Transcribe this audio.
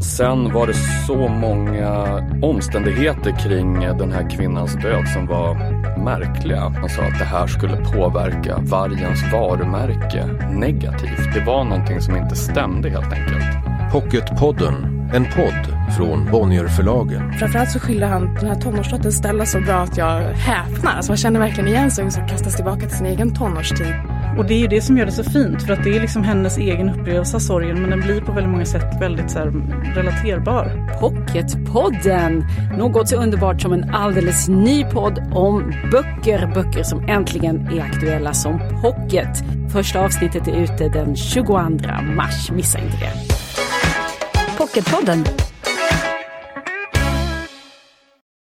Sen var det så många omständigheter kring den här kvinnans död som var märkliga. Man sa att det här skulle påverka vargens varumärke negativt. Det var någonting som inte stämde helt enkelt. Pocketpodden, en podd från Bonnierförlagen. Framförallt så skiljer han den här tonårsdottern Stella så bra att jag häpnar. Alltså man känner verkligen igen sig och så kastas tillbaka till sin egen tonårstid. Och det är ju det som gör det så fint för att det är liksom hennes egen upplevelse av sorgen men den blir på väldigt många sätt väldigt så här, relaterbar. Pocketpodden! Något så underbart som en alldeles ny podd om böcker. Böcker som äntligen är aktuella som pocket. Första avsnittet är ute den 22 mars. Missa inte det. Pocketpodden